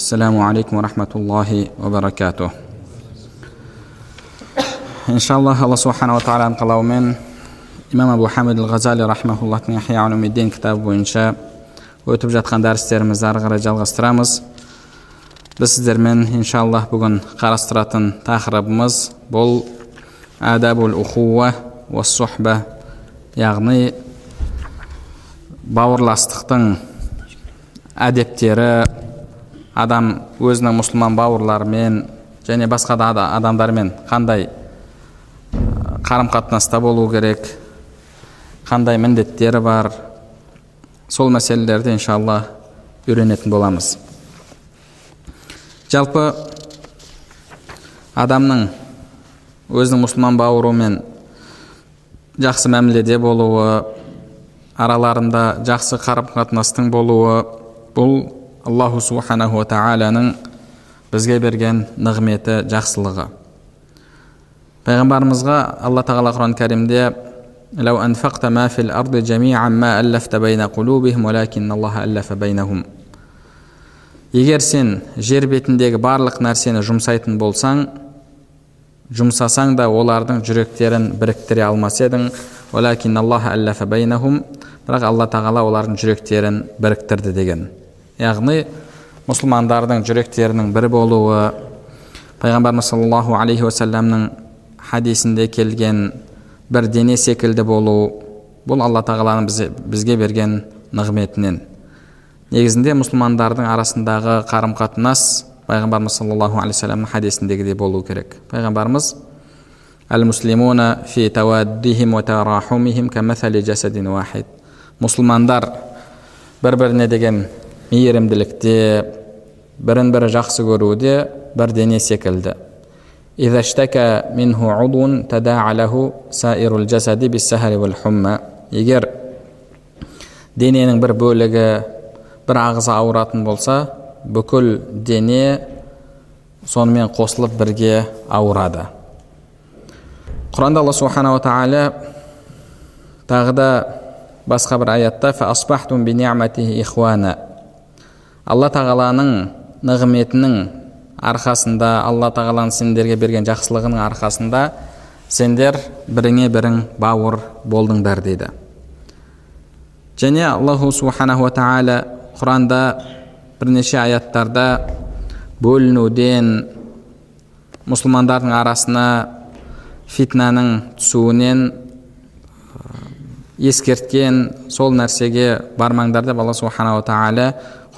السلام عليكم ورحمة الله وبركاته إن شاء الله الله سبحانه وتعالى қалауымен имам абу хамид ал ғазали рахмауллахтың ихя улумиддин кітабы бойынша өтіп жатқан дәрістерімізді ары қарай жалғастырамыз біз сіздермен иншаллах бүгін қарастыратын тақырыбымыз бұл әдабул ухуа уассухба яғни бауырластықтың әдептері адам өзінің мұсылман бауырларымен және басқа да адамдармен қандай қарым қатынаста болу керек қандай міндеттері бар сол мәселелерді иншалла үйренетін боламыз. Жалпы адамның өзінің мұсылман бауырымен жақсы мәміледе болуы араларында жақсы қарым қатынастың болуы бұл аллаху субханаху тағаланың бізге берген нығметі жақсылығы пайғамбарымызға алла тағала құран кәрімде لو أنفقت ما في الأرض جميعا ما ألفت بين قلوبهم ولكن الله ألف بينهم егер сен жер бетіндегі барлық нәрсені жұмсайтын болсаң жұмсасаң да олардың жүректерін біріктіре алмас едің бірақ алла тағала олардың жүректерін біріктірді деген яғни мұсылмандардың жүректерінің бір болуы пайғамбарымыз саллаллаху алейхи уассаламның хадисінде келген бір дене секілді болу бұл алла тағаланың бізге берген нығметінен. Негізінде мұсылмандардың арасындағы қарым қатынас пайғамбарымыз саллаллаху алейхи вассаламның хадисіндегідей болу керек. Пайғамбарымыз мұсылмандар бір біріне деген мейірімділікте бірін бірі жақсы көруде бір дене секілді егер дененің бір бөлігі бір ағза ауыратын болса бүкіл дене сонымен қосылып бірге ауырады. Құранда алла субханала тағала тағы да басқа бір аятта алла тағаланың нығметінің арқасында алла тағаланың сендерге берген жақсылығының арқасында сендер біріңе бірің бауыр болдыңдар дейді. Және аллаху субханаху тағала құранда бірнеше аяттарда бөлінуден мұсылмандардың арасына фитнаның түсуінен ескерткен сол нәрсеге бармаңдар деп алла субханала тағала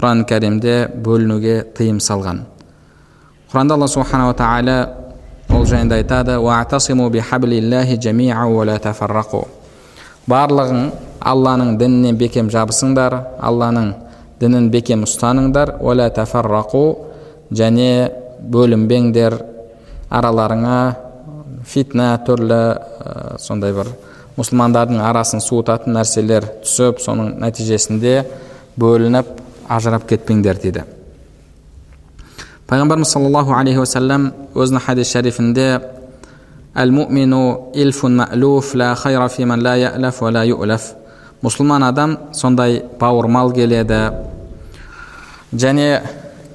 құран кәрімде бөлінуге тыйым салған құранда алла субханала тағала ол жайында айтады барлығың алланың дініне бекем жабысыңдар алланың дінін бекем ұстаныңдар және бөлінбеңдер араларыңа фитна түрлі ә, сондай бір мұсылмандардың арасын суытатын нәрселер түсіп соның нәтижесінде бөлініп ажырап кетпеңдер дейді пайғамбарымыз саллаллаху алейхи уассалам өзінің хадис шарифінде мұсылман адам сондай бауырмал келеді. Және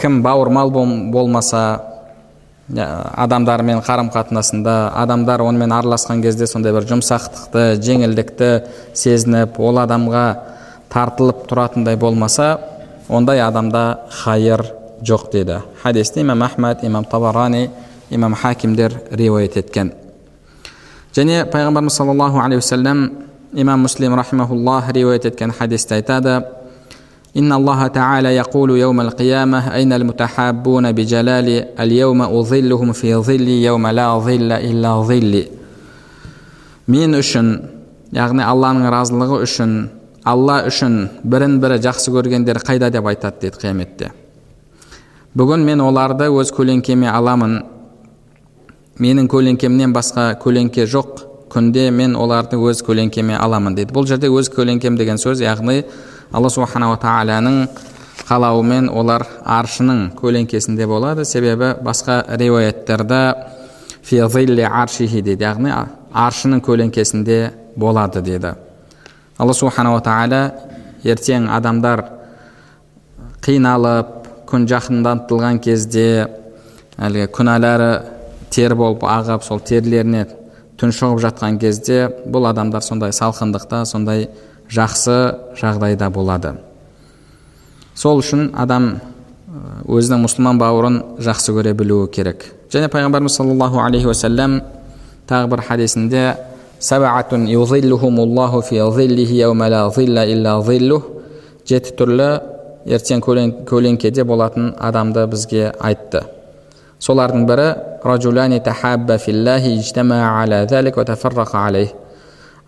кім бауырмал болмаса адамдармен қарым қатынасында адамдар онымен араласқан кезде сондай бір жұмсақтықты жеңілдікті сезініп ол адамға тартылып тұратындай болмаса ондай адамда хайыр жоқ деді хадисті имам ахмад имам табарани имам хакимдер риуаят еткен және пайғамбарымыз саллаллаху алейхи уассалам имам муслим рахимахуллах риуаят еткен хадисте айтады إن الله تعالى يقول يوم القيامة أين المتحابون بجلالي اليوم أظلهم في ظلي يوم لا ظل إلا ظلي мен үшін яғни алланың разылығы үшін алла үшін бірін бірі жақсы көргендер қайда деп айтады дейді қияметте. Бүгін мен оларды өз көлеңкеме аламын. Менің көлеңкемнен басқа көлеңке жоқ. Күнде мен оларды өз көлеңкеме аламын дейді. Бұл жерде өз көлеңкем деген сөз яғни алла субханала тағаланың қалауымен олар аршының көлеңкесінде болады. Себебі басқа риуаяттерда аршихи дейді. Яғни аршының көлеңкесінде болады деді алла субханала тағала ертең адамдар қиналып күн жақындатылған кезде әлгі күнәлары тер болып ағып сол терлеріне тұншығып жатқан кезде бұл адамдар сондай салқындықта сондай жақсы жағдайда болады сол үшін адам өзінің мұсылман бауырын жақсы көре білуі керек және пайғамбарымыз саллаллаху алейхи уассалам тағы бір хадисінде жеті түрлі ертең көлеңкеде болатын адамды бізге айтты солардың бірі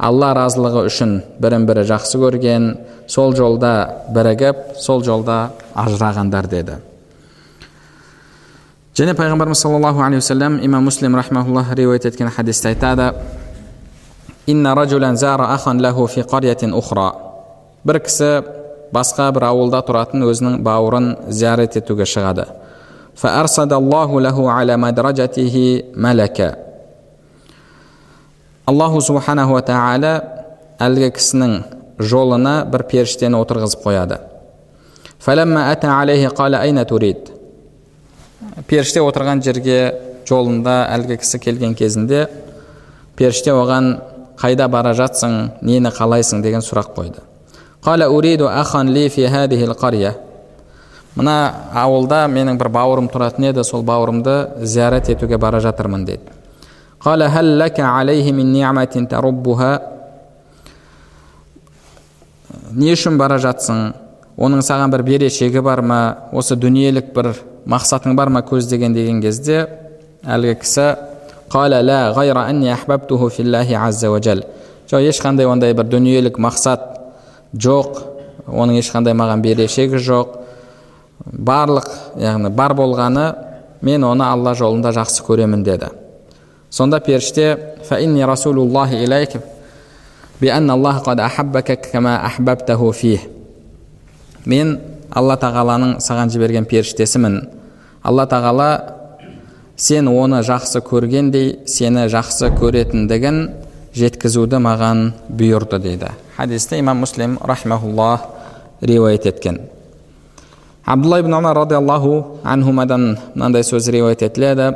алла разылығы үшін бірін бірі жақсы көрген сол жолда бірігіп сол жолда ажырағандар деді және пайғамбарымыз саллаллаху алейхи уассалам имам муслим рахмауллах риуаят еткен хадисте айтады бір кісі басқа бір ауылда тұратын өзінің бауырын зиярат етуге шығады аллаху субханаху тағала әлгі кісінің жолына бір періштені отырғызып қояды періште отырған жерге жолында әлгі кісі келген кезінде періште оған қайда бара жатсың нені қалайсың деген сұрақ қойды. Қала уриду ахан ли фи қария мына ауылда менің бір бауырым тұратын еді сол бауырымды зиярат етуге бара жатырмын деді. Қала хәл алейхи мин ниъматин не үшін бара жатсың? Оның саған бір берешегі бар ма? Осы дүниелік бір мақсатың бар ма көздеген деген кезде әлгі кісі жоқ ешқандай ондай бір дүниелік мақсат жоқ оның ешқандай маған берешегі жоқ барлық яғни бар болғаны мен оны алла жолында жақсы көремін деді сонда періште мен алла тағаланың саған жіберген періштесімін алла тағала сен оны жақсы көргендей сені жақсы көретіндігін жеткізуді маған бұйырды дейді хадисті имам муслим рахмауллах риуаят еткен абдулла ибн омар радиаллаху анхумадан мынандай сөз риуаят етіледі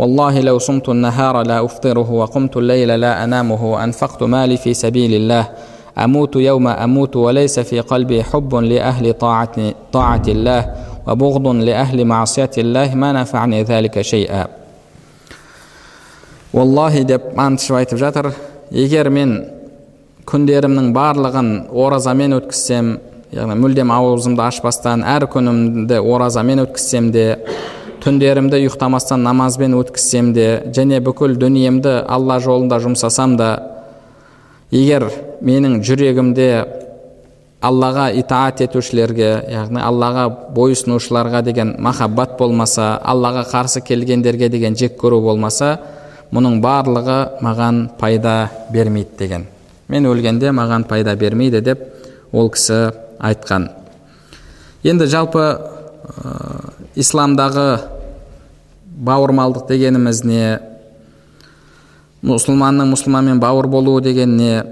والله لو صمت النهار لا أفطره وقمت الليل لا أنامه وأنفقت مالي في سبيل الله أموت يوم أموت وليس في قلبي حب لأهل طاعة, طاعة الله وبغض لأهل معصية الله ما نفعني ذلك شيئا والله деп антышып айтып жатыр егер мен күндерімнің барлығын оразамен өткізсем яғни мүлдем аузымды ашпастан әр күнімді оразамен өткізсем де түндерімді ұйықтамастан намазбен өткізсем де және бүкіл дүниемді алла жолында жұмсасам да егер менің жүрегімде аллаға итаат етушілерге яғни аллаға бойұсынушыларға деген махаббат болмаса аллаға қарсы келгендерге деген жек көру болмаса мұның барлығы маған пайда бермейді деген. Мен өлгенде маған пайда бермейді деп ол кісі айтқан. Енді жалпы исламдағы бауырмалдық дегеніміз не? Мұсылманның мұсылманмен бауыр болуы деген не?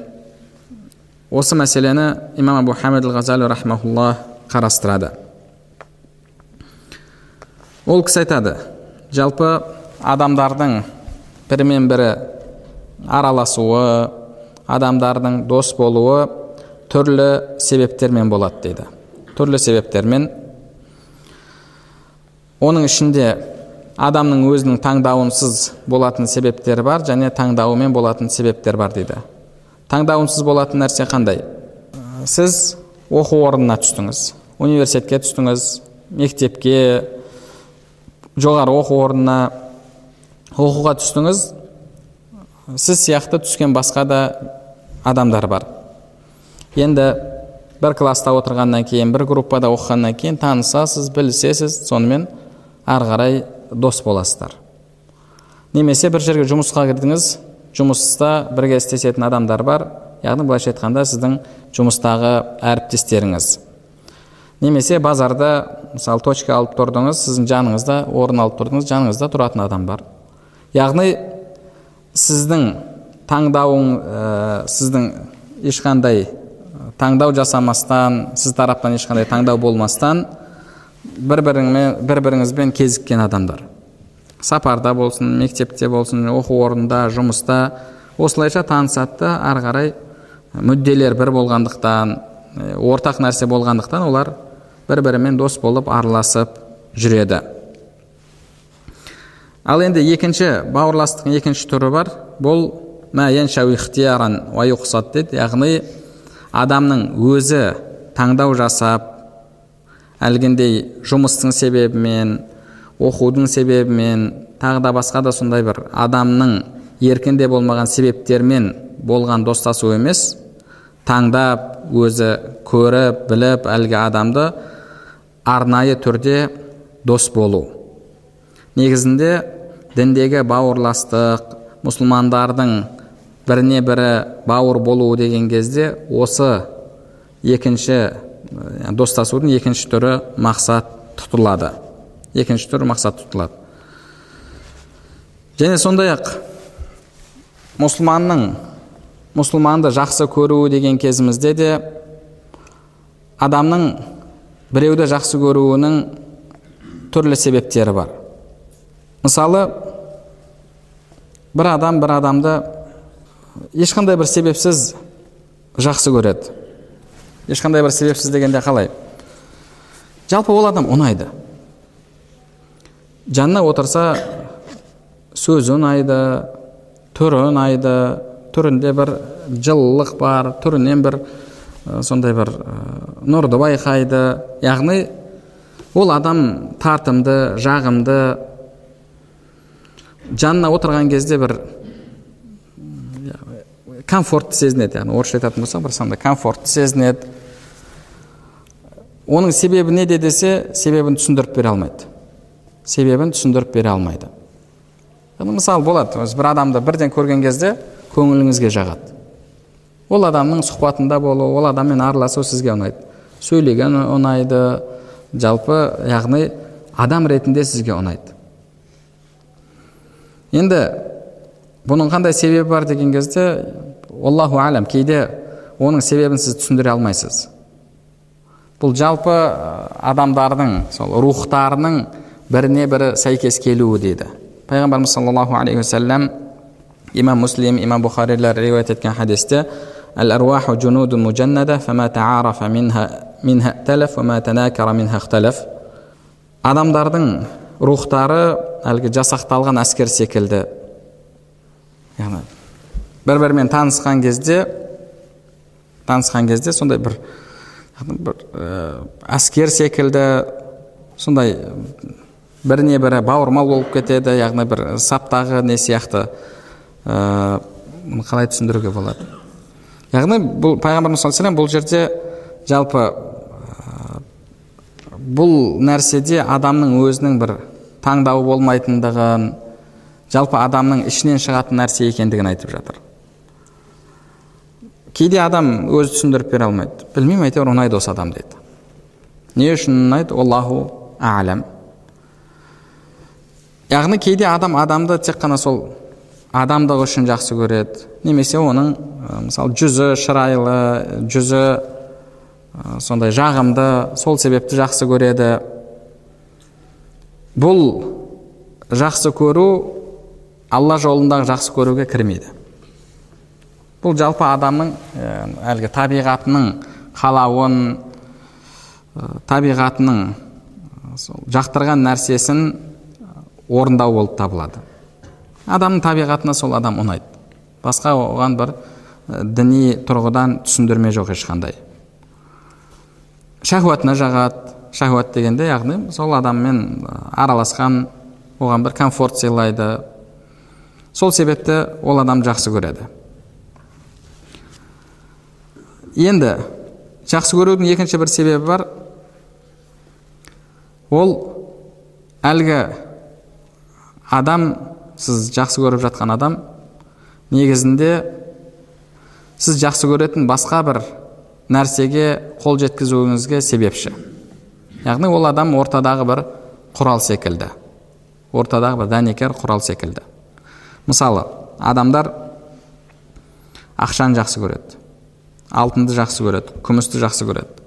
Осы мәселені имам абу хамид ғазали рахмаулла қарастырады. Ол кісі айтады жалпы адамдардың бірімен бірі араласуы адамдардың дос болуы түрлі себептермен болады дейді. Түрлі себептермен. Оның ішінде адамның өзінің таңдауынсыз болатын себептері бар және таңдауымен болатын себептер бар дейді. Таңдауынсыз болатын нәрсе қандай? Сіз оқу орнына түстіңіз университетке түстіңіз мектепке жоғары оқу орнына оқуға түстіңіз. Сіз сияқты түскен басқа да адамдар бар. Енді бір класста отырғаннан кейін бір группада оқығаннан кейін танысасыз білісесіз сонымен ары қарай дос боласыздар. Немесе бір жерге жұмысқа кірдіңіз жұмыста бірге істесетін адамдар бар. Яғни былайша айтқанда сіздің жұмыстағы әріптестеріңіз. Немесе базарда мысалы точка алып тұрдыңыз сіздің жаныңызда орын алып тұрдыңыз жаныңызда тұратын адам бар. Яғни сіздің таңдауың ә, сіздің ешқандай таңдау жасамастан сіз тараптан ешқандай таңдау болмастан бір біріңмен бір біріңізбен кезіккен адамдар. Сапарда болсын мектепте болсын оқу орнында жұмыста осылайша танысады да ары қарай мүдделер бір болғандықтан ортақ нәрсе болғандықтан олар бір бірімен дос болып араласып жүреді. Ал енді екінші бауырластықтың екінші түрі бар. Бұл дейді. Яғни адамның өзі таңдау жасап әлгіндей жұмыстың себебімен оқудың себебімен тағы да басқа да сондай бір адамның еркінде болмаған себептермен болған достасу емес. Таңдап өзі көріп біліп әлгі адамды арнайы түрде дос болу. Негізінде діндегі бауырластық мұсылмандардың біріне бірі бауыр болу деген кезде осы екінші достасудың екінші түрі мақсат тұтылады. Екінші түрі мақсат тұтылады. Және сондай ақ мұсылманның мұсылманды жақсы көруі деген кезімізде де адамның біреуді жақсы көруінің түрлі себептері бар. Мысалы бір адам бір адамды ешқандай бір себепсіз жақсы көреді. Ешқандай бір себепсіз дегенде қалай? Жалпы ол адам ұнайды. Жанына отырса сөзі ұнайды түрі ұнайды түрінде бір жылылық бар түрінен бір сондай бір нұрды байқайды яғни ол адам тартымды жағымды жанына отырған кезде бір комфортты сезінеді яғни орысша айтатын болсақ бір сондай комфортты сезінеді оның себебі неде десе себебін түсіндіріп бере алмайды себебін түсіндіріп бере алмайды. Мысалы болады өзі бір адамды бірден көрген кезде көңіліңізге жағады. Ол адамның сұхбатында болу ол адаммен араласу сізге ұнайды. Сөйлеген ұнайды жалпы яғни адам ретінде сізге ұнайды. Енді бұның қандай себебі бар деген кезде аллаху әлем кейде оның себебін сіз түсіндіре алмайсыз. Бұл жалпы адамдардың сол рухтарының біріне бірі сәйкес келуі дейді пайғамбарымыз саллаллаху алейхи уассалам имам муслим имам бұхарилер риуаят еткен хадисте адамдардың рухтары әлгі жасақталған әскер секілді яғни бір бірімен танысқан кезде танысқан кезде сондай бір бір әскер секілді сондай біріне бірі бауырмал болып кетеді яғни бір саптағы не сияқты ә, қалай түсіндіруге болады? Яғни бұл пайғамбарымыз саллаллаху бұл жерде жалпы ә, бұл нәрседе адамның өзінің бір таңдауы болмайтындығын жалпы адамның ішінен шығатын нәрсе екендігін айтып жатыр. Кейде адам өзі түсіндіріп бере алмайды. Білмеймін әйтеуір ұнайды осы адам дейді не үшін ұнайды? Аллаху әлем яғни кейде адам адамды тек қана сол адамдығы үшін жақсы көреді. Немесе оның мысалы жүзі шырайлы жүзі сондай жағымды сол себепті жақсы көреді. Бұл жақсы көру алла жолындағы жақсы көруге кірмейді. Бұл жалпы адамның әлгі табиғатының қалауын табиғатының сол жақтырған нәрсесін орындау болып табылады. Адамның табиғатына сол адам ұнайды. Басқа оған бір діни тұрғыдан түсіндірме жоқ ешқандай. Шахуатына жағады. Шахуат дегенде яғни сол адаммен араласқан оған бір комфорт сыйлайды. Сол себепті ол адам жақсы көреді. Енді жақсы көрудің екінші бір себебі бар. Ол әлгі адам сіз жақсы көріп жатқан адам негізінде сіз жақсы көретін басқа бір нәрсеге қол жеткізуіңізге себепші. Яғни ол адам ортадағы бір құрал секілді. Ортадағы бір дәнекер құрал секілді. Мысалы адамдар ақшаны жақсы көреді алтынды жақсы көреді күмісті жақсы көреді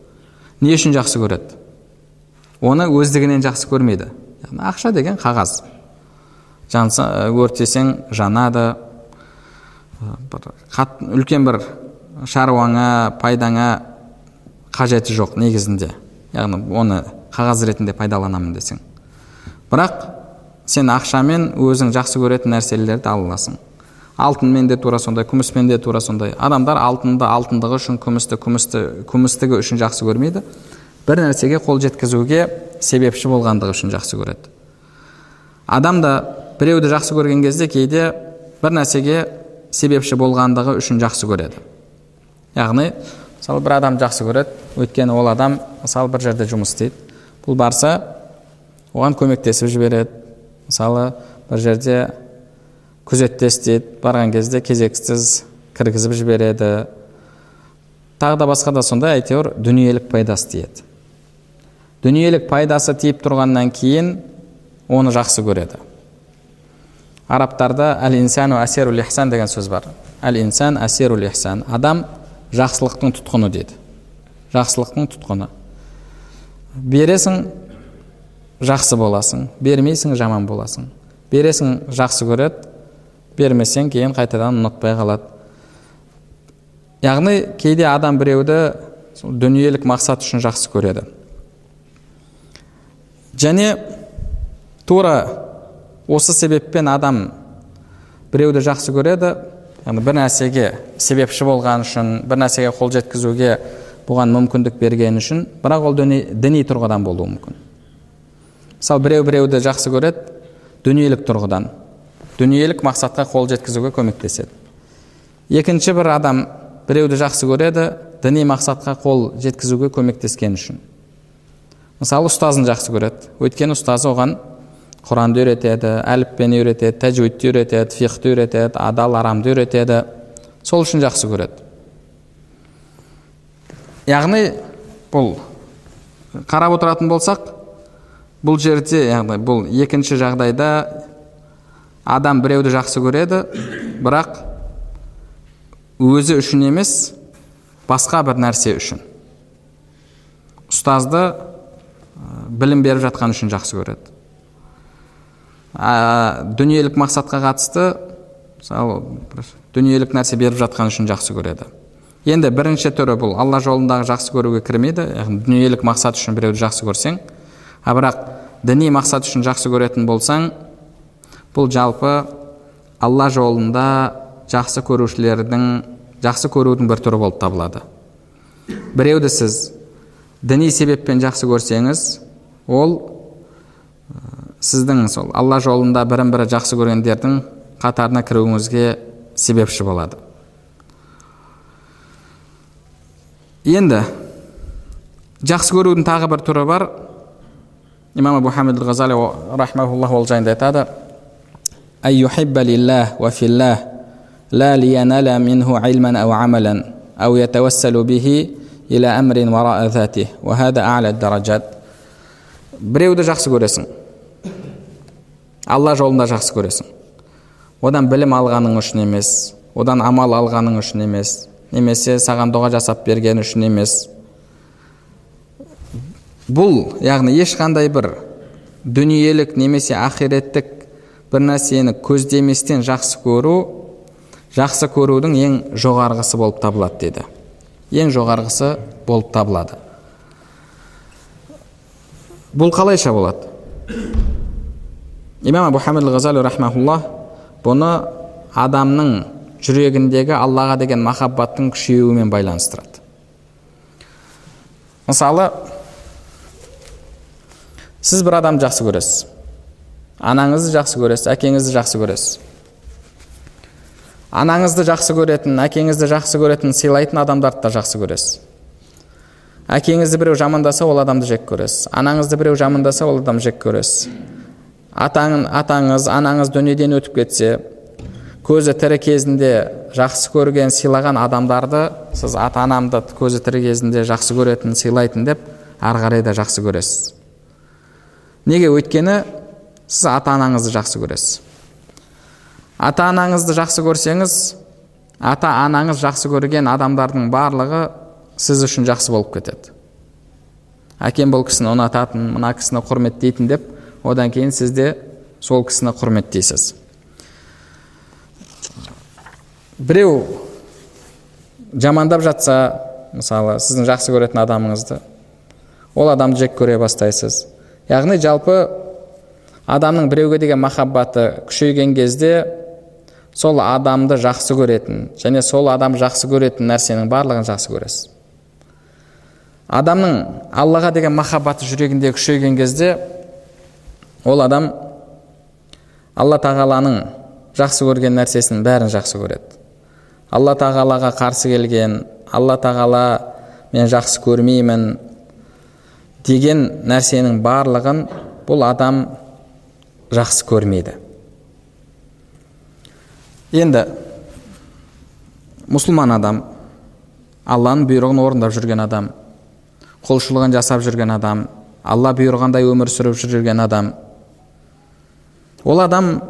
не үшін жақсы көреді? Оны өздігінен жақсы көрмейді. Ақша деген қағаз. Жанса өртесең жанады бір қат, үлкен бір шаруаңа пайдаңа қажеті жоқ негізінде. Яғни оны қағаз ретінде пайдаланамын десең. Бірақ сен ақшамен өзің жақсы көретін нәрселерді ала аласың. Алтынмен де тура сондай күміспен де тура сондай. Адамдар алтынды алтындығы үшін күмісті күмісті күмістігі үшін жақсы көрмейді. Бір нәрсеге қол жеткізуге себепші болғандығы үшін жақсы көреді. Адам да біреуді жақсы көрген кезде кейде бір нәрсеге себепші болғандығы үшін жақсы көреді. Яғни мысалы бір адам жақсы көреді өйткені ол адам мысалы бір жерде жұмыс істейді. Бұл барса оған көмектесіп жібереді. Мысалы бір жерде күзетте істейді барған кезде кезексіз кіргізіп жібереді. Тағы да басқа да сондай әйтеуір дүниелік пайдасы тиеді. Дүниелік пайдасы тиіп тұрғаннан кейін оны жақсы көреді. Арабтарда әл инсану әсерул ихсан деген сөз бар әл инсан әсерул ихсан адам жақсылықтың тұтқыны дейді. Жақсылықтың тұтқыны. Бересің жақсы боласың. Бермейсің жаман боласың. Бересің жақсы көреді. Бермесең кейін қайтадан ұнатпай қалады. Яғни кейде адам біреуді дүниелік мақсат үшін жақсы көреді. Және тура осы себеппен адам біреуді жақсы көреді яғни бір нәрсеге себепші болған үшін бір нәрсеге қол жеткізуге бұған мүмкіндік берген үшін бірақ ол діни, діни тұрғыдан болуы мүмкін. Мысалы біреу біреуді жақсы көреді дүниелік тұрғыдан. Дүниелік мақсатқа қол жеткізуге көмектеседі. Екінші бір адам біреуді жақсы көреді діни мақсатқа қол жеткізуге көмектескен үшін. Мысалы ұстазын жақсы көреді. Өйткені ұстазы оған құранды үйретеді әліппені үйретеді тәжуидті үйретеді фихты үйретеді адал арамды үйретеді сол үшін жақсы көреді яғни бұл қарап отыратын болсақ бұл жерде яғни бұл екінші жағдайда адам біреуді жақсы көреді бірақ өзі үшін емес басқа бір нәрсе үшін ұстазды білім беріп жатқан үшін жақсы көреді ә, дүниелік мақсатқа қатысты мысалы дүниелік нәрсе беріп жатқан үшін жақсы көреді. Енді бірінші түрі бұл алла жолындағы жақсы көруге кірмейді. Яғни дүниелік мақсат үшін біреуді жақсы көрсең. А бірақ діни мақсат үшін жақсы көретін болсаң бұл жалпы алла жолында жақсы көрушілердің жақсы көрудің бір түрі болып табылады. Біреуді сіз діни себеппен жақсы көрсеңіз ол сіздің сол алла жолында бірін бірі жақсы көргендердің қатарына кіруіңізге себепші болады енді жақсы көрудің тағы бір түрі бар имам абу хамид ғазали рахмауллах ол жайында айтады لا لينال منه علما أو عملا أو يتوسل به إلى أمر وراء ذاته وهذا أعلى الدرجات біреуді жақсы көресің алла жолында жақсы көресің. Одан білім алғаның үшін емес одан амал алғаның үшін емес немесе саған дұға жасап берген үшін емес. Бұл яғни ешқандай бір дүниелік немесе ақиреттік бір нәрсені көздеместен жақсы көру жақсы көрудің ең жоғарғысы болып табылады деді. Ең жоғарғысы болып табылады. Бұл қалайша болады? Имам абу хамид ғазали рахмаулла бұны адамның жүрегіндегі аллаға деген махаббаттың күшеюімен байланыстырады мысалы сіз бір адамды жақсы көресіз анаңызды жақсы көресіз әкеңізді жақсы көресіз анаңызды жақсы көретін әкеңізді жақсы көретін сыйлайтын адамдарды да жақсы көресіз әкеңізді біреу жамандаса ол адамды жек көресіз анаңызды біреу жамандаса ол адамды жек көресіз атаң, атаңыз анаңыз дүниеден өтіп кетсе көзі тірі кезінде жақсы көрген сыйлаған адамдарды сіз ата анамды көзі тірі кезінде жақсы көретін сыйлайтын деп ары қарай да жақсы көресіз. Неге? Өйткені сіз ата анаңызды жақсы көресіз. Ата анаңызды жақсы көрсеңіз ата анаңыз жақсы көрген адамдардың барлығы сіз үшін жақсы болып кетеді. Әкем бұл кісіні ұнататын мына кісіні құрметтейтін деп одан кейін сіз де сол кісіні құрметтейсіз. Біреу жамандап жатса мысалы сіздің жақсы көретін адамыңызды ол адамды жек көре бастайсыз. Яғни жалпы адамның біреуге деген махаббаты күшейген кезде сол адамды жақсы көретін және сол адам жақсы көретін нәрсенің барлығын жақсы көресіз. Адамның аллаға деген махаббаты жүрегінде күшейген кезде ол адам алла тағаланың жақсы көрген нәрсесінің бәрін жақсы көреді. Алла тағалаға қарсы келген алла тағала мен жақсы көрмеймін деген нәрсенің барлығын бұл адам жақсы көрмейді. Енді мұсылман адам алланың бұйрығын орындап жүрген адам құлшылығын жасап жүрген адам алла бұйырғандай өмір сүріп жүрген адам ол адам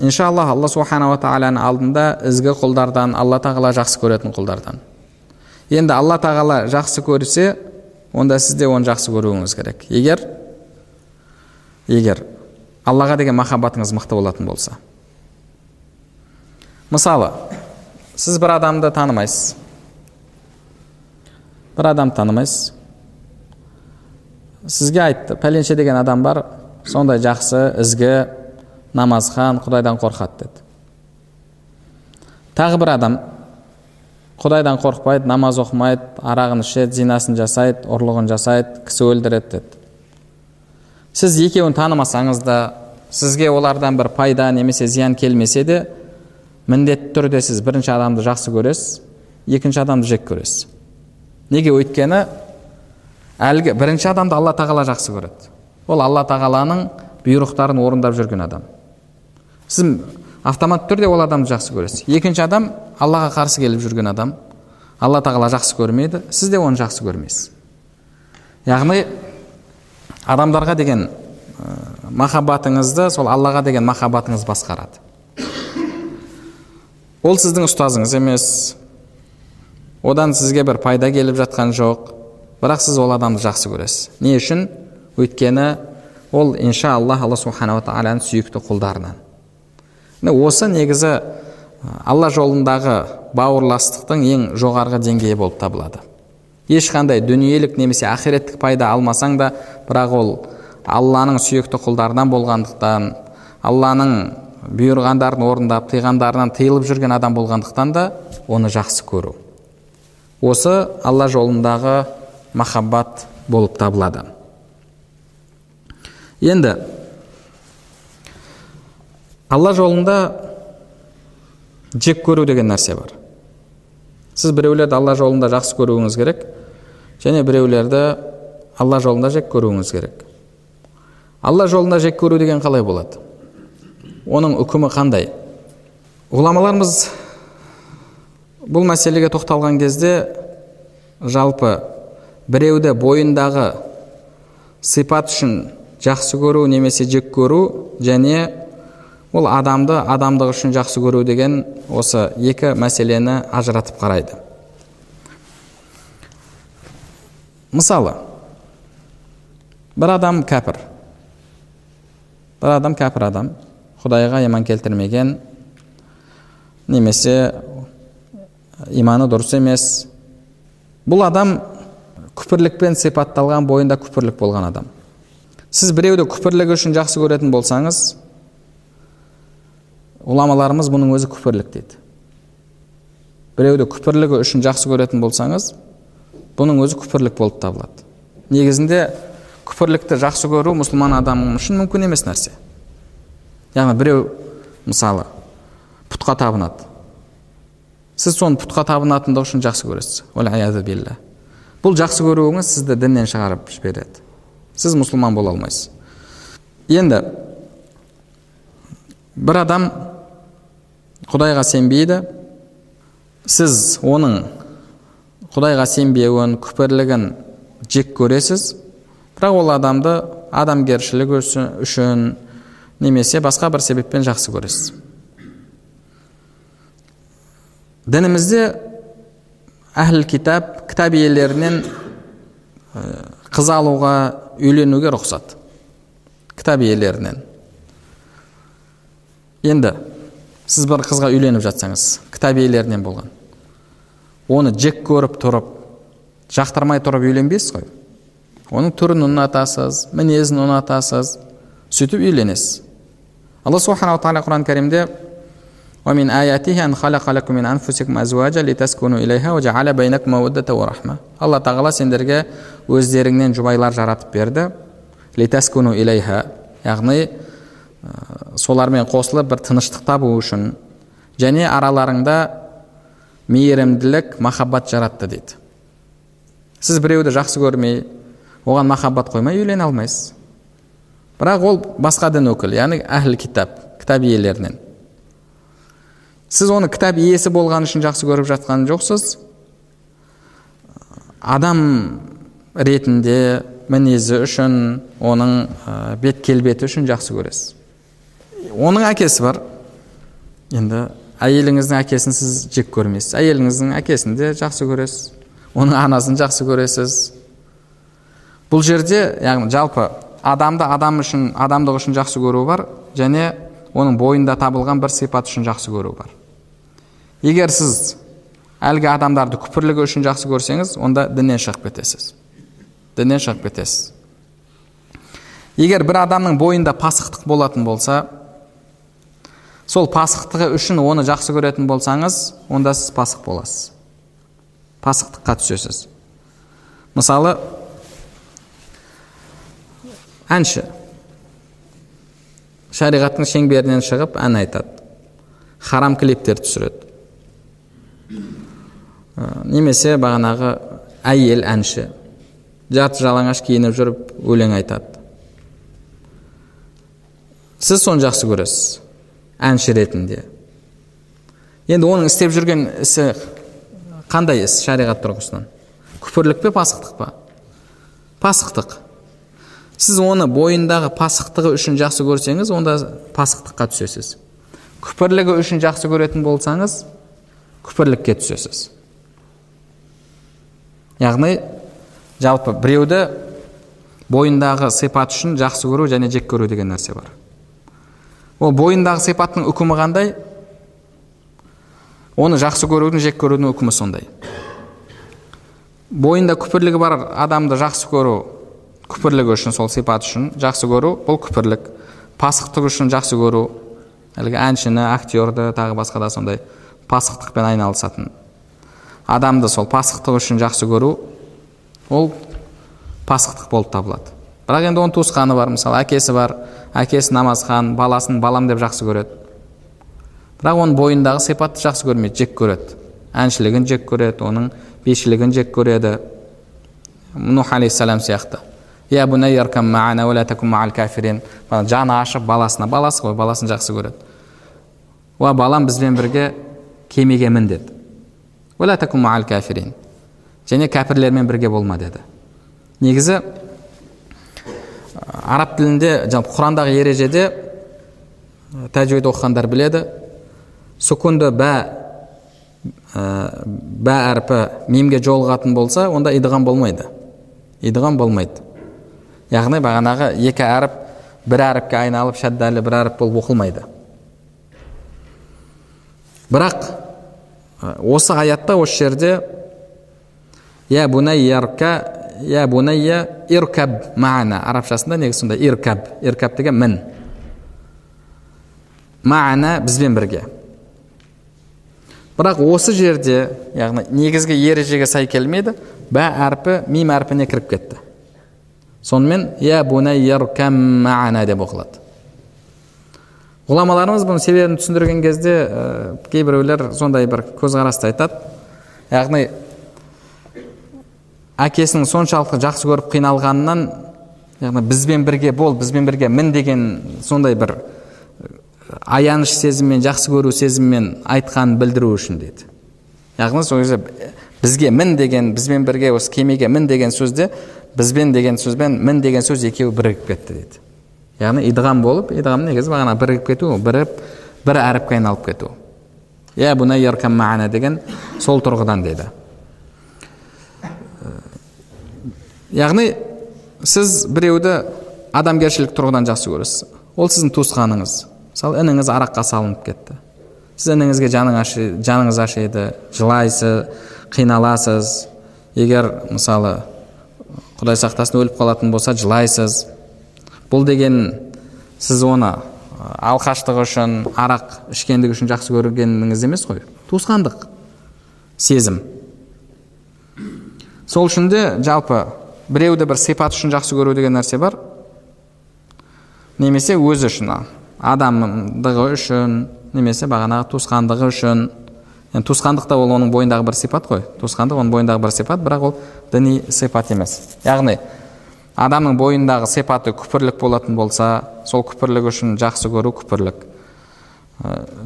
иншалла алла субханала тағаланың алдында ізгі құлдардан алла тағала жақсы көретін құлдардан. Енді алла тағала жақсы көрсе онда сіз де оны жақсы көруіңіз керек. Егер егер аллаға деген махаббатыңыз мықты болатын болса. Мысалы сіз бір адамды танымайсыз. Бір адамды танымайсыз. Сізге айтты пәленше деген адам бар сондай жақсы ізгі намазхан құдайдан қорқады деді тағы бір адам құдайдан қорықпайды намаз оқымайды арағын ішеді зинасын жасайды ұрлығын жасайды кісі өлтіреді деді сіз екеуін танымасаңыз да сізге олардан бір пайда немесе зиян келмесе де міндетті түрде сіз бірінші адамды жақсы көресіз екінші адамды жек көресіз неге өйткені әлгі бірінші адамды алла тағала жақсы көреді ол алла тағаланың бұйрықтарын орындап жүрген адам сіз автоматты түрде ол адамды жақсы көресіз. Екінші адам аллаға қарсы келіп жүрген адам. Алла тағала жақсы көрмейді. Сіз де оны жақсы көрмейсіз. Яғни адамдарға деген ә, махаббатыңызды сол аллаға деген махаббатыңыз басқарады. Ол сіздің ұстазыңыз емес. Одан сізге бір пайда келіп жатқан жоқ. Бірақ сіз ол адамды жақсы көресіз. Не үшін? Өйткені ол иншалла алла субханала тағаланың сүйікті құлдарынан. Осы негізі алла жолындағы бауырластықтың ең жоғарғы деңгейі болып табылады. Ешқандай дүниелік немесе ақиреттік пайда алмасаң да бірақ ол алланың сүйікті құлдарынан болғандықтан алланың бұйырғандарын орындап тыйғандарынан тыйылып жүрген адам болғандықтан да оны жақсы көру. Осы алла жолындағы махаббат болып табылады. Енді алла жолында жек көру деген нәрсе бар. Сіз біреулерді алла жолында жақсы көруіңіз керек және біреулерді алла жолында жек көруіңіз керек. Алла жолында жек көру деген қалай болады? Оның үкімі қандай? Ғұламаларымыз бұл мәселеге тоқталған кезде жалпы біреуді бойындағы сипат үшін жақсы көру немесе жек көру және ол адамды адамдық үшін жақсы көру деген осы екі мәселені ажыратып қарайды. Мысалы бір адам кәпір. Бір адам кәпір адам. Құдайға иман келтірмеген немесе иманы дұрыс емес. Бұл адам күпірлікпен сипатталған бойында күпірлік болған адам. Сіз біреуді күпірлігі үшін жақсы көретін болсаңыз ғұламаларымыз бұның өзі күпірлік дейді біреуді күпірлігі үшін жақсы көретін болсаңыз бұның өзі күпірлік болып табылады негізінде күпірлікті жақсы көру мұсылман адам үшін мүмкін емес нәрсе яғни біреу мысалы пұтқа табынады сіз соны пұтқа табынатындығы үшін жақсы көресіз бұл жақсы көруіңіз сізді діннен шығарып жібереді сіз мұсылман бола алмайсыз енді бір адам құдайға сенбейді. Сіз оның құдайға сенбеуін күпірлігін жек көресіз. Бірақ ол адамды адамгершілік үшін немесе басқа бір себеппен жақсы көресіз. Дінімізде әхіл китап кітап иелерінен қыз алуға үйленуге рұқсат. Кітап иелерінен. Енді сіз бір қызға үйленіп жатсаңыз кітап иелерінен болған. Оны жек көріп тұрып жақтырмай тұрып үйленбейсіз ғой. Оның түрін ұнатасыз мінезін ұнатасыз сөйтіп үйленесіз. Алла субханала тағала құран кәрімде алла тағала сендерге өздеріңнен жұбайлар жаратып берді. Яғни солармен қосылып бір тыныштық табу үшін және араларыңда мейірімділік махаббат жаратты дейді. Сіз біреуді жақсы көрмей оған махаббат қоймай үйлене алмайсыз. Бірақ ол басқа дін өкілі яғни әхіл кітап кітап иелерінен. Сіз оны кітап иесі болған үшін жақсы көріп жатқан жоқсыз. Адам ретінде мінезі үшін оның бет келбеті үшін жақсы көресіз. Оның әкесі бар. Енді әйеліңіздің әкесін сіз жек көрмейсіз. Әйеліңіздің әкесін де жақсы көресіз. Оның анасын жақсы көресіз. Бұл жерде яғни жалпы адамды адам үшін адамдық үшін жақсы көру бар және оның бойында табылған бір сипат үшін жақсы көру бар. Егер сіз әлгі адамдарды күпірлігі үшін жақсы көрсеңіз онда діннен шығып кетесіз. Діннен шығып кетесіз. Егер бір адамның бойында пасықтық болатын болса сол пасықтығы үшін оны жақсы көретін болсаңыз онда сіз пасық боласыз. Пасықтыққа түсесіз. Мысалы әнші. Шариғаттың шеңберінен шығып ән айтады. Харам клиптер түсіреді. Немесе бағанағы әйел әнші. Жарты жалаңаш киініп жүріп өлең айтады. Сіз соны жақсы көресіз. Әнші ретінде. Енді оның істеп жүрген ісі қандай іс? Шариғат тұрғысынан. Күпірлік пе пасықтық па? Пасықтық. Сіз оны бойындағы пасықтығы үшін жақсы көрсеңіз онда пасықтыққа түсесіз. Күпірлігі үшін жақсы көретін болсаңыз күпірлікке түсесіз. Яғни жалпы біреуді бойындағы сипат үшін жақсы көру және жек көру деген нәрсе бар. Ол бойындағы сипаттың үкімі қандай? Оны жақсы көрудің жек көрудің үкімі сондай. Бойында күпірлігі бар адамды жақсы көру күпірлігі үшін сол сипат үшін жақсы көру бұл күпірлік. Пасықтық үшін жақсы көру әлгі әншіні актерді тағы басқа да сондай пасықтықпен айналысатын. Адамды сол пасықтық үшін жақсы көру ол пасықтық болып табылады. Бірақ енді оның туысқаны бар мысалы әкесі бар әкесі намазхан баласын балам деп жақсы көреді. Бірақ оның бойындағы сипатты жақсы көрмейді жек көреді. Әншілігін жек көреді оның бишілігін жек көреді. Нух алейхисалам сияқты. Жаны ашып баласына баласы ғой баласын жақсы көреді. Уа балам бізбен бірге кемеге мін деді. Және кәпірлермен бірге болма деді. Негізі араб тілінде жалпы құрандағы ережеде тәжуид оқығандар біледі. Сүкунді бә бә әрпі мимге жолығатын болса онда идғам болмайды. Идғам болмайды. Яғни бағанағы екі әріп бір әріпке айналып шәддәлі бір әріп болып оқылмайды. Бірақ осы аятта осы жерде я я бунайя иркаб маана арабшасында негізі сондай иркаб иркаб деген мін маана бізбен бірге бірақ осы жерде яғни негізгі ережеге сай келмейді бә әрпі мим әрпіне кіріп кетті сонымен я маана деп оқылады ғұламаларымыз бұның себебін түсіндірген кезде ә, кейбіреулер сондай бір көзқарасты айтады яғни әкесінің соншалықты жақсы көріп қиналғанынан яғни бізбен бірге бол бізбен бірге мін деген сондай бір аяныш сезіммен жақсы көру сезіммен айтқанын білдіру үшін дейді. Яғни сол кезде бізге мін деген бізбен бірге осы кемеге мін деген сөзде бізбен деген сөзбен мін деген сөз екеуі бірігіп кетті дейді. Яғни идғам болып идғам негізі бағана бірігіп кету біріп бір әріпке айналып кету. Иә деген сол тұрғыдан дейді. Яғни сіз біреуді адамгершілік тұрғыдан жақсы көресіз ол сіздің туысқаныңыз мысалы ініңіз араққа салынып кетті сіз ініңізге жаныңыз ашиды жылайсыз қиналасыз егер мысалы құдай сақтасын өліп қалатын болса жылайсыз бұл деген сіз оны алқаштығы үшін арақ ішкендігі үшін жақсы көргеніңіз емес қой туысқандық сезім сол үшін де жалпы біреуді бір сипат үшін жақсы көру деген нәрсе бар немесе өзі үшін адамдығы үшін немесе бағанағы туысқандығы үшін енді туысқандық та ол оның бойындағы бір сипат қой туысқандық оның бойындағы бір сипат бірақ ол діни сипат емес яғни адамның бойындағы сипаты күпірлік болатын болса сол күпірлігі үшін жақсы көру күпірлік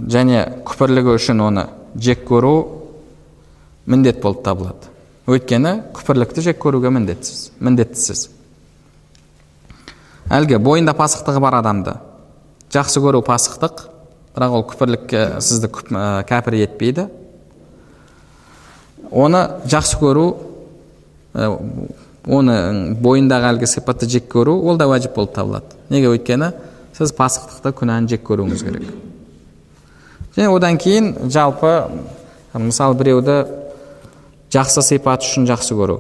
және күпірлігі үшін оны жек көру міндет болып табылады өйткені күпірлікті жек көруге міндетсіз міндеттісіз әлгі бойында пасықтығы бар адамды жақсы көру пасықтық бірақ ол күпірлікке сізді кәпір етпейді оны жақсы көру оны бойындағы әлгі сипатты жек көру ол да уәжіп болып табылады неге өйткені сіз пасықтықты күнәні жек көруіңіз керек және одан кейін жалпы мысалы біреуді жақсы сипат үшін жақсы көру.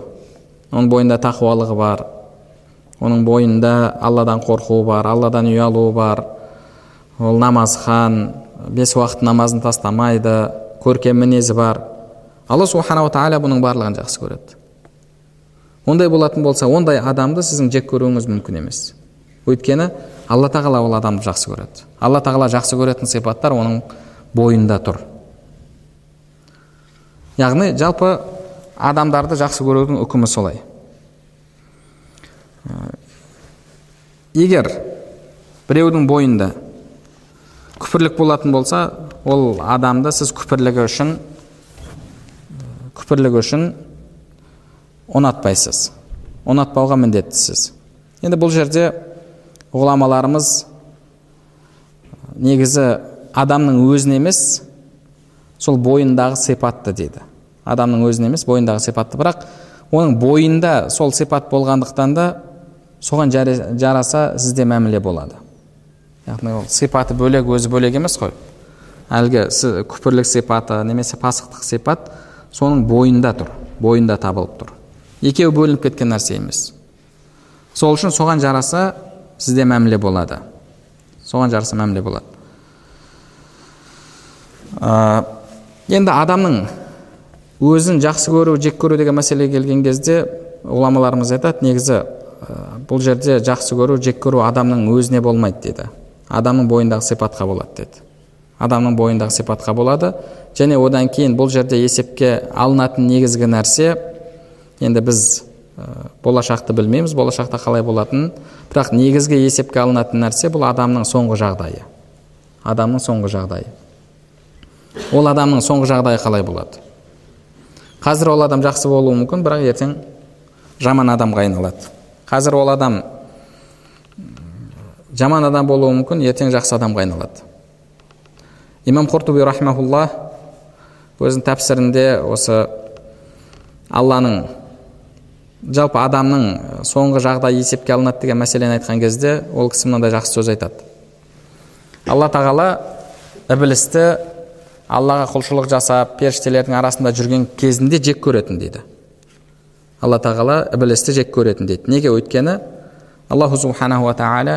Оның бойында тақуалығы бар. Оның бойында алладан қорқуы бар алладан ұялуы бар. Ол намазхан бес уақыт намазын тастамайды көркем мінезі бар. Алла субханала тағала бұның барлығын жақсы көреді. Ондай болатын болса ондай адамды сіздің жек көруіңіз мүмкін емес. Өйткені алла тағала ол адамды жақсы көреді. Алла тағала жақсы көретін сипаттар оның бойында тұр. Яғни жалпы адамдарды жақсы көрудің үкімі солай. Егер біреудің бойында күпірлік болатын болса ол адамды сіз күпірлігі үшін күпірлігі үшін ұнатпайсыз ұнатпауға міндеттісіз. Енді бұл жерде ғұламаларымыз негізі адамның өзін емес сол бойындағы сипатты дейді. Адамның өзін емес бойындағы сипатты. Бірақ оның бойында сол сипат болғандықтан да соған жараса сізде мәміле болады. Яғни ол сипаты бөлек өзі бөлек емес қой. Әлгі күпірлік сипаты немесе пасықтық сипат соның бойында тұр бойында табылып тұр. Екеуі бөлініп кеткен нәрсе емес. Сол үшін соған жараса сізде мәміле болады. Соған жараса мәміле болады. Ә, енді адамның өзін жақсы көру жек көру деген мәселеге келген кезде ғұламаларымыз айтады негізі бұл жерде жақсы көру жек көру адамның өзіне болмайды дейді адамның бойындағы сипатқа болады деді. Адамның бойындағы сипатқа болады. Және одан кейін бұл жерде есепке алынатын негізгі нәрсе енді біз болашақты білмейміз болашақта қалай болатынын бірақ негізгі есепке алынатын нәрсе бұл адамның соңғы жағдайы. Адамның соңғы жағдайы. Ол адамның соңғы жағдайы қалай болады? Қазір ол адам жақсы болуы мүмкін бірақ ертең жаман адамға айналады. Қазір ол адам жаман адам болуы мүмкін ертең жақсы адамға айналады. Имам құртуби рахмаулла өзінің тәпсірінде осы алланың жалпы адамның соңғы жағдай есепке алынады деген мәселені айтқан кезде ол кісі мынандай жақсы сөз айтады. Алла тағала ібілісті аллаға құлшылық жасап періштелердің арасында жүрген кезінде жек көретін дейді. Алла тағала ібілісті жек көретін дейді. Неге? Өйткені аллаху субханала тағала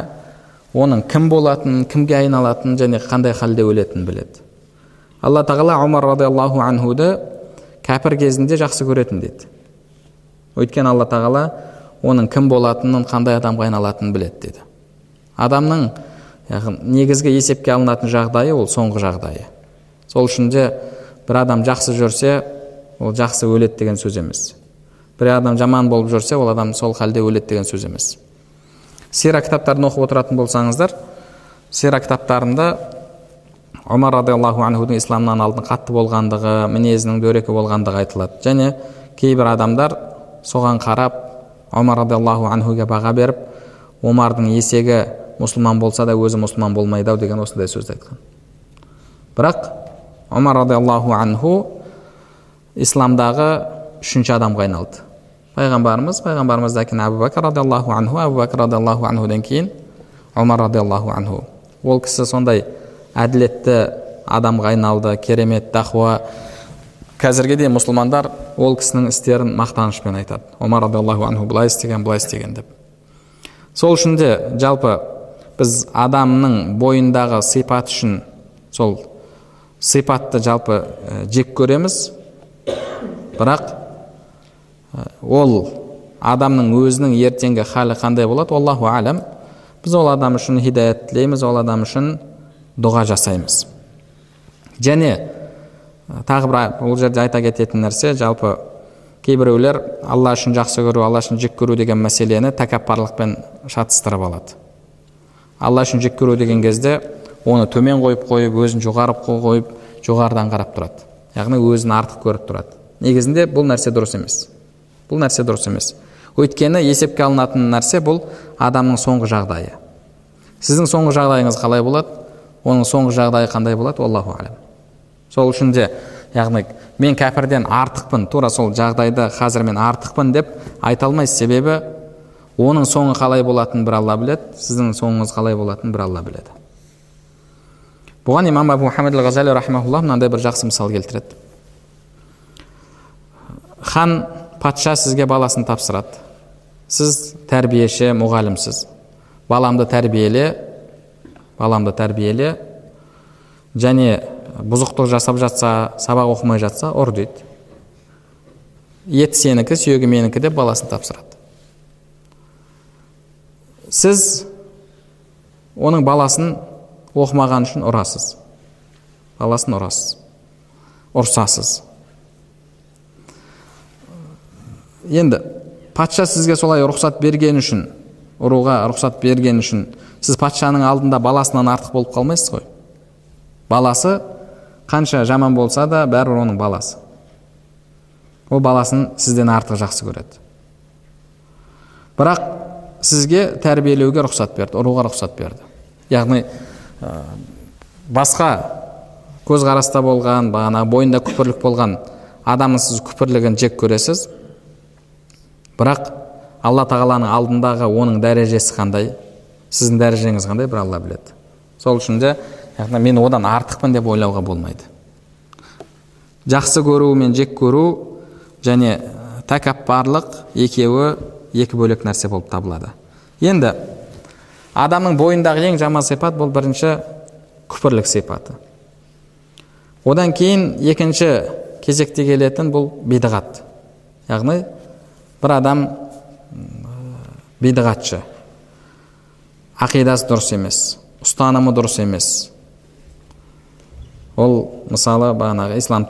оның кім болатынын кімге айналатынын және қандай халде өлетінін біледі. Алла тағала омар радиаллаху анхуды кәпір кезінде жақсы көретін дейді. Өйткені алла тағала оның кім болатынын қандай адамға айналатынын біледі деді адамның негізгі есепке алынатын жағдайы ол соңғы жағдайы. Сол үшін де бір адам жақсы жүрсе ол жақсы өледі деген сөз емес. Бір адам жаман болып жүрсе ол адам сол халде өледі деген сөз емес. Сира кітаптарын оқып отыратын болсаңыздар сира кітаптарында омар радиаллаху анхудың исламнан алдын қатты болғандығы мінезінің дөрекі болғандығы айтылады. Және кейбір адамдар соған қарап омар радиаллаху анхуге баға беріп омардың есегі мұсылман болса да өзі мұсылман болмайды ау деген осындай сөзді айтқан. Бірақ омар радиаллаху анху исламдағы үшінші адамға айналды пайғамбарымыз пайғамбарымыздан кейін әбу бәкір радиаллаху анху әбу бәкір радиаллаху анхудан кейін омар радиаллаху анху ол кісі сондай әділетті адамға айналды керемет дахуа қазірге дейін мұсылмандар ол кісінің істерін мақтанышпен айтады омар радиаллаху анху былай істеген былай істеген деп сол үшін де жалпы біз адамның бойындағы сипат үшін сол сипатты жалпы жек көреміз бірақ ол адамның өзінің ертеңгі халі қандай болады аллаху әлем біз ол адам үшін хидаят тілейміз ол адам үшін дұға жасаймыз және тағы бір бұл жерде айта кететін нәрсе жалпы кейбіреулер алла үшін жақсы көру алла үшін жек көру деген мәселені тәкаппарлықпен шатыстырып алады алла үшін жек көру деген кезде оны төмен қойып қойып өзін жоғары қойып жоғарыдан қарап тұрады. Яғни өзін артық көріп тұрады. Негізінде бұл нәрсе дұрыс емес. Бұл нәрсе дұрыс емес. Өйткені есепке алынатын нәрсе бұл адамның соңғы жағдайы. Сіздің соңғы жағдайыңыз қалай болады? Оның соңғы жағдайы қандай болады? Аллаху әлем сол үшін де яғни мен кәпірден артықпын тура сол жағдайда қазір мен артықпын деп айта алмайсыз себебі оның соңы қалай болатынын бір алла біледі сіздің соңыңыз қалай болатынын бір алла біледі. Бұған имам абу мұхаммед ғазали рахимаулла мынандай бір жақсы мысал келтіреді. Хан патша сізге баласын тапсырады. Сіз тәрбиеші мұғалімсіз. Баламды тәрбиеле баламды тәрбиеле. Және бұзықтық жасап жатса сабақ оқымай жатса ұр дейді. Еті сенікі сүйегі менікі деп баласын тапсырады. Сіз оның баласын оқымаған үшін ұрасыз баласын ұрасыз ұрсасыз. Енді патша сізге солай рұқсат берген үшін ұруға рұқсат берген үшін сіз патшаның алдында баласынан артық болып қалмайсыз ғой. Баласы қанша жаман болса да бәрібір оның баласы. Ол баласын сізден артық жақсы көреді. Бірақ сізге тәрбиелеуге рұқсат берді ұруға рұқсат берді. Яғни басқа көзқараста болған бағана бойында күпірлік болған адамның сіз күпірлігін жек көресіз. Бірақ алла тағаланың алдындағы оның дәрежесі қандай? Сіздің дәрежеңіз қандай? Бір алла біледі. Сол үшін де мен одан артықпын деп ойлауға болмайды. Жақсы көру мен жек көру және тәкаппарлық екеуі екі бөлек нәрсе болып табылады. Енді адамның бойындағы ең жаман сипат бұл бірінші күпірлік сипаты. Одан кейін екінші кезекте келетін бұл бидғат. Яғни бір адам бидғатшы. Ақидасы дұрыс емес ұстанымы дұрыс емес. Ол мысалы бағанағы ислам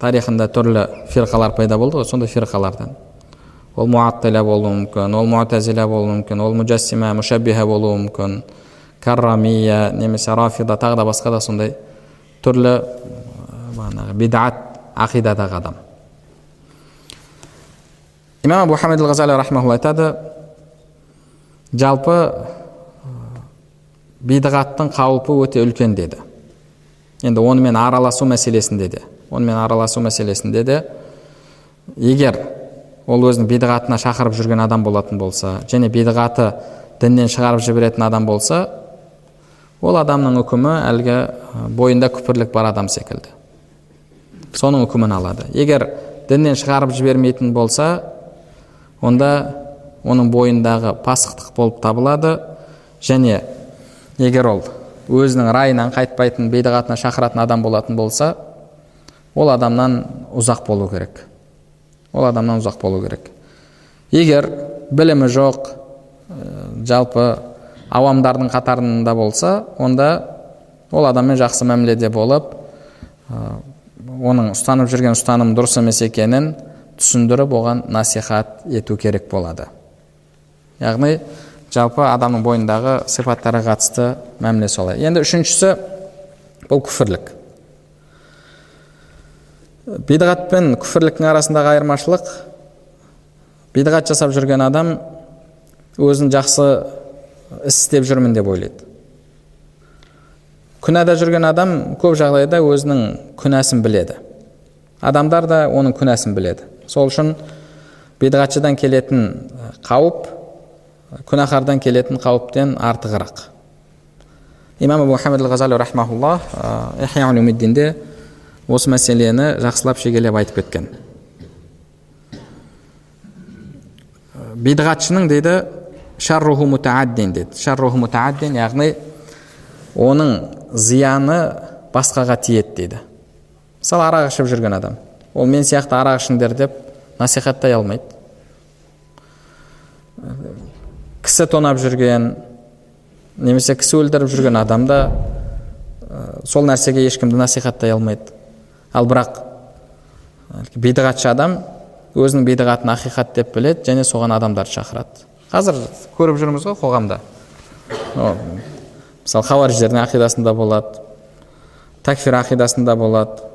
тарихында түрлі фирқалар пайда болды ғой сондай фирқалардан. Ол муаттила болуы мүмкін ол мутазила болуы мүмкін ол мужассима мушаббиха болуы мүмкін каррамия немесе рафида тағы да басқа да сондай түрлі бағанағы бидат ақидадағы адам имам абу хамид ғазали айтады жалпы бидғаттың қаупі өте үлкен деді енді онымен араласу мәселесінде де онымен араласу мәселесінде де егер ол өзінің бидғатына шақырып жүрген адам болатын болса және бидғаты діннен шығарып жіберетін адам болса ол адамның үкімі әлгі бойында күпірлік бар адам секілді. Соның үкімін алады. Егер діннен шығарып жібермейтін болса онда оның бойындағы пасықтық болып табылады және егер ол өзінің райынан қайтпайтын бейдағатына шақыратын адам болатын болса ол адамнан ұзақ болу керек. Ол адамнан ұзақ болу керек. Егер білімі жоқ жалпы ауамдардың қатарында болса онда ол адаммен жақсы мәміледе болып оның ұстанып жүрген ұстаным дұрыс емес екенін түсіндіріп оған насихат ету керек болады. Яғни жалпы адамның бойындағы сипаттарға қатысты мәміле солай. Енді үшіншісі бұл күфірлік. Бидғат пен күфірліктің арасындағы айырмашылық бидғат жасап жүрген адам өзін жақсы іс істеп жүрмін деп ойлайды. Күнәда жүрген адам көп жағдайда өзінің күнәсін біледі. Адамдар да оның күнәсін біледі. Сол үшін бидғатшыдан келетін қауіп күнәһардан келетін қауіптен артығырақ. Имам мұхаммед ғазали рахмаулла улумиддинде осы мәселені жақсылап шегелеп айтып кеткен. Бидғатшының дейді шарруху мутааддин дейді. Шарруху мутааддин яғни оның зияны басқаға тиеді дейді. Мысалы арақ ішіп жүрген адам. Ол мен сияқты арақ ішіңдер деп насихаттай алмайды. Кісі тонап жүрген немесе кісі өлтіріп жүрген адам да сол нәрсеге ешкімді насихаттай алмайды. Ал бірақ бидғатшы адам өзінің бидғатын ақиқат деп біледі және соған адамдарды шақырады. Қазір көріп жүрміз ғой қоғамда. Мысалы хауариждердің ақидасында болады такфир ақидасында болады.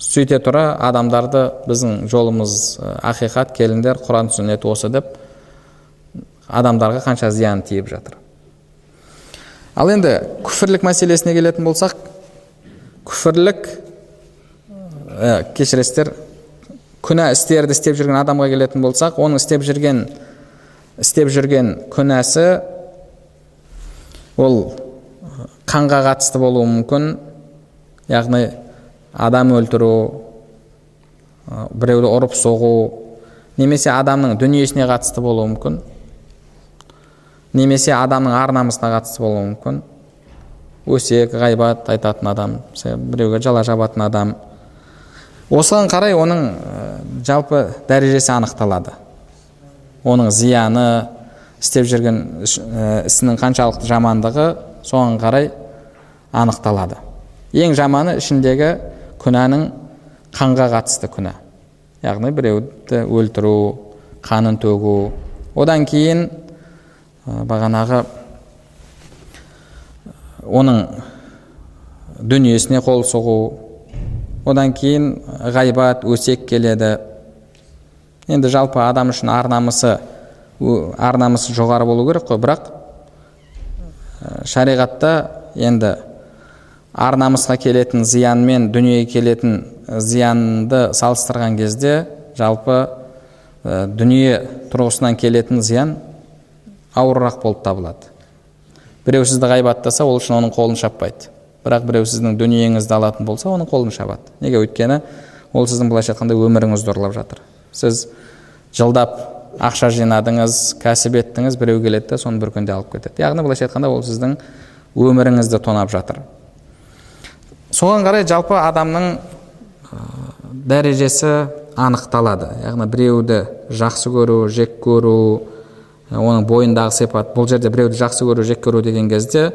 Сөйте тұра адамдарды біздің жолымыз ақиқат келіңдер құран сүннет осы деп адамдарға қанша зиян тиіп жатыр. Ал енді күфірлік мәселесіне келетін болсақ күфірлік ә, кешіресіздер күнә істерді істеп жүрген адамға келетін болсақ оның істеп жүрген істеп жүрген күнәсі ол қанға қатысты болуы мүмкін. Яғни адам өлтіру біреуді ұрып соғу немесе адамның дүниесіне қатысты болуы мүмкін. Немесе адамның ар намысына қатысты болуы мүмкін. Өсек ғайбат айтатын адам біреуге жала жабатын адам. Осыған қарай оның жалпы дәрежесі анықталады. Оның зияны істеп жүрген ісінің қаншалықты жамандығы соған қарай анықталады. Ең жаманы ішіндегі күнәнің қанға қатысты күнә. Яғни біреуді өлтіру қанын төгу. Одан кейін бағанағы оның дүниесіне қол соғу одан кейін ғайбат өсек келеді. Енді жалпы адам үшін ар намысы ар намысы жоғары болу керек қой бірақ шариғатта енді ар келетін зиян мен дүниеге келетін зиянды салыстырған кезде жалпы дүние тұрғысынан келетін зиян ауырырақ болып табылады. Біреу сізді ғайбаттаса ол үшін оның қолын шаппайды. Бірақ біреу сіздің дүниеңізді алатын болса оның қолын шабады. Неге? Өйткені ол сіздің былайша айтқанда өміріңізді ұрлап жатыр. Сіз жылдап ақша жинадыңыз кәсіп еттіңіз біреу келеді да соны бір күнде алып кетеді. Яғни былайша айтқанда ол сіздің өміріңізді тонап жатыр. Соған қарай жалпы адамның дәрежесі анықталады. Яғни біреуді жақсы көру жек көру оның бойындағы сипат. Бұл жерде біреуді жақсы көру жек көру деген кезде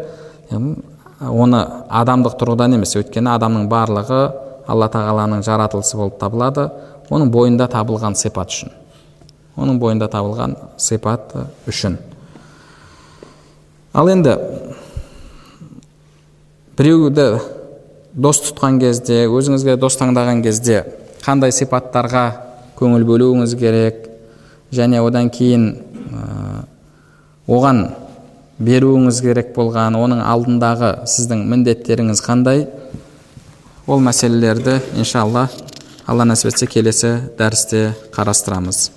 оны адамдық тұрғыдан емес өйткені адамның барлығы алла тағаланың жаратылысы болып табылады. Оның бойында табылған сипат үшін. Оның бойында табылған сипат үшін. Ал енді біреуді дос тұтқан кезде өзіңізге дос таңдаған кезде қандай сипаттарға көңіл бөлуіңіз керек? Және одан кейін оған беруіңіз керек болған оның алдындағы сіздің міндеттеріңіз қандай? Ол мәселелерді иншалла алла нәсіп етсе келесі дәрісте қарастырамыз.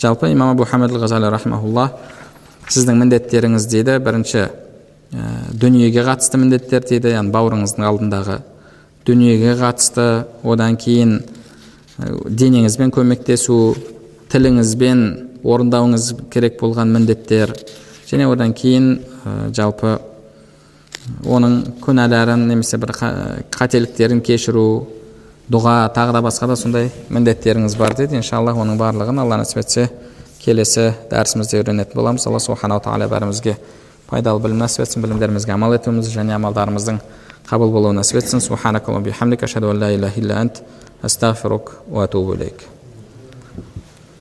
Жалпы имам абу сіздің міндеттеріңіз дейді бірінші ә, дүниеге қатысты міндеттер дейді яғни бауырыңыздың алдындағы дүниеге қатысты одан кейін ә, денеңізбен көмектесу тіліңізбен орындауыңыз керек болған міндеттер және одан кейін ә, жалпы оның күнәларын немесе бір қателіктерін кешіру дұға тағы да басқа да сондай міндеттеріңіз бар дейді иншалла оның барлығын алла нәсіп етсе келесі дәрісімізде үйренетін боламыз алла субханала тағала бәрімізге пайдалы білім нәсіп етсін білімдерімізге амал етуімізді және амалдарымыздың қабыл болуын нәсіп етсін